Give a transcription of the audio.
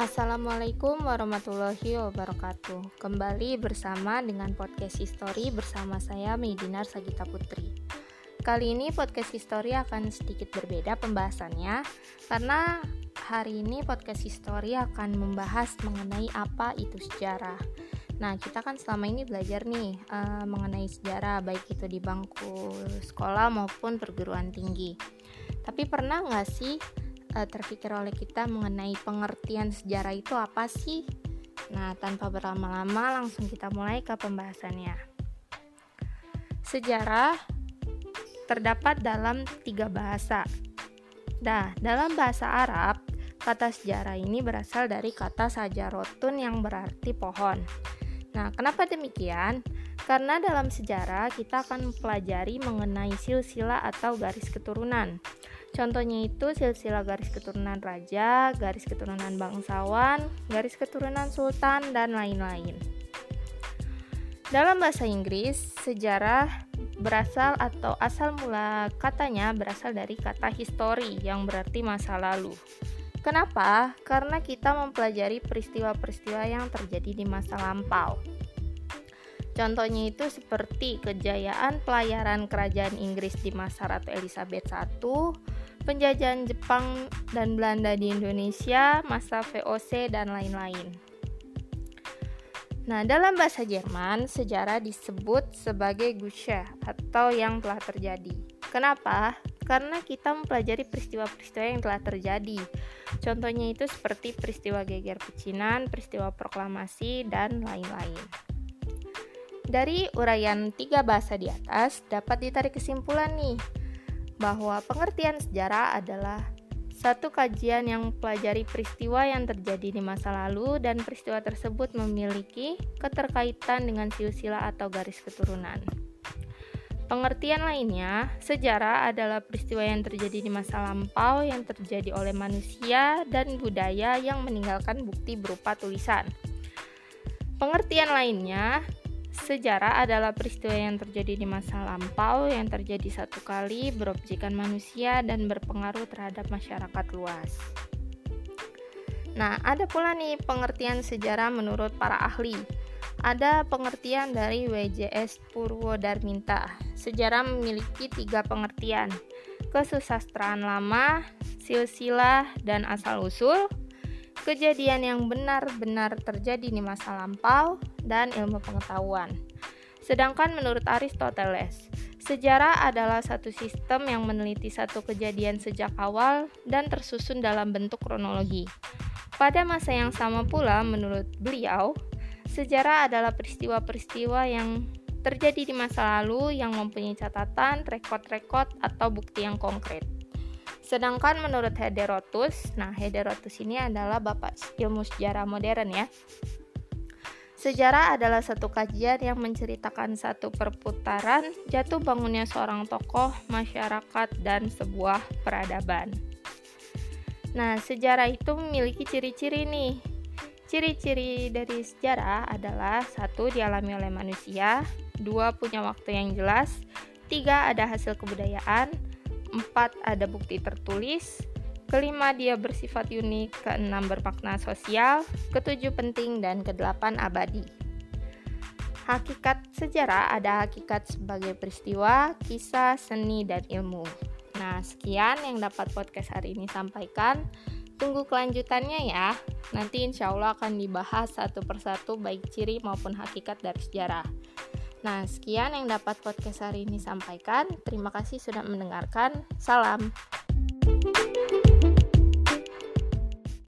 Assalamualaikum warahmatullahi wabarakatuh. Kembali bersama dengan podcast history bersama saya Medinar Sagita Putri. Kali ini podcast history akan sedikit berbeda pembahasannya Karena hari ini podcast history akan membahas mengenai apa itu sejarah. Nah, kita kan selama ini belajar nih uh, mengenai sejarah, baik itu di bangku sekolah maupun perguruan tinggi. Tapi pernah nggak sih uh, terpikir oleh kita mengenai pengertian sejarah itu apa sih? Nah, tanpa berlama-lama langsung kita mulai ke pembahasannya. Sejarah terdapat dalam tiga bahasa. Nah, dalam bahasa Arab, kata sejarah ini berasal dari kata sajarotun yang berarti pohon. Nah, kenapa demikian? Karena dalam sejarah kita akan mempelajari mengenai silsilah atau garis keturunan. Contohnya itu silsilah garis keturunan raja, garis keturunan bangsawan, garis keturunan sultan, dan lain-lain. Dalam bahasa Inggris, sejarah berasal atau asal mula katanya berasal dari kata history yang berarti masa lalu. Kenapa? Karena kita mempelajari peristiwa-peristiwa yang terjadi di masa lampau. Contohnya itu seperti kejayaan pelayaran kerajaan Inggris di masa Ratu Elizabeth I, penjajahan Jepang dan Belanda di Indonesia, masa VOC, dan lain-lain. Nah, dalam bahasa Jerman, sejarah disebut sebagai Geschichte atau yang telah terjadi. Kenapa? Karena kita mempelajari peristiwa-peristiwa yang telah terjadi. Contohnya itu seperti peristiwa geger pecinan, peristiwa proklamasi, dan lain-lain. Dari uraian tiga bahasa di atas, dapat ditarik kesimpulan nih, bahwa pengertian sejarah adalah satu kajian yang mempelajari peristiwa yang terjadi di masa lalu dan peristiwa tersebut memiliki keterkaitan dengan silsilah atau garis keturunan. Pengertian lainnya, sejarah adalah peristiwa yang terjadi di masa lampau yang terjadi oleh manusia dan budaya yang meninggalkan bukti berupa tulisan. Pengertian lainnya, Sejarah adalah peristiwa yang terjadi di masa lampau yang terjadi satu kali, berobjekan manusia, dan berpengaruh terhadap masyarakat luas. Nah, ada pula nih pengertian sejarah menurut para ahli. Ada pengertian dari WJS Purwodarminta. Sejarah memiliki tiga pengertian, kesusastraan lama, silsilah, dan asal-usul, kejadian yang benar-benar terjadi di masa lampau, dan ilmu pengetahuan. Sedangkan menurut Aristoteles, sejarah adalah satu sistem yang meneliti satu kejadian sejak awal dan tersusun dalam bentuk kronologi. Pada masa yang sama pula, menurut beliau, sejarah adalah peristiwa-peristiwa yang terjadi di masa lalu yang mempunyai catatan, rekod-rekod, atau bukti yang konkret. Sedangkan menurut Herodotus, nah Herodotus ini adalah bapak ilmu sejarah modern ya. Sejarah adalah satu kajian yang menceritakan satu perputaran jatuh bangunnya seorang tokoh, masyarakat, dan sebuah peradaban. Nah, sejarah itu memiliki ciri-ciri nih. Ciri-ciri dari sejarah adalah satu dialami oleh manusia, dua punya waktu yang jelas, tiga ada hasil kebudayaan, empat ada bukti tertulis, kelima dia bersifat unik, keenam bermakna sosial, ketujuh penting, dan kedelapan abadi. Hakikat sejarah ada hakikat sebagai peristiwa, kisah, seni, dan ilmu. Nah, sekian yang dapat podcast hari ini sampaikan. Tunggu kelanjutannya ya. Nanti insya Allah akan dibahas satu persatu baik ciri maupun hakikat dari sejarah. Nah, sekian yang dapat podcast hari ini sampaikan. Terima kasih sudah mendengarkan. Salam.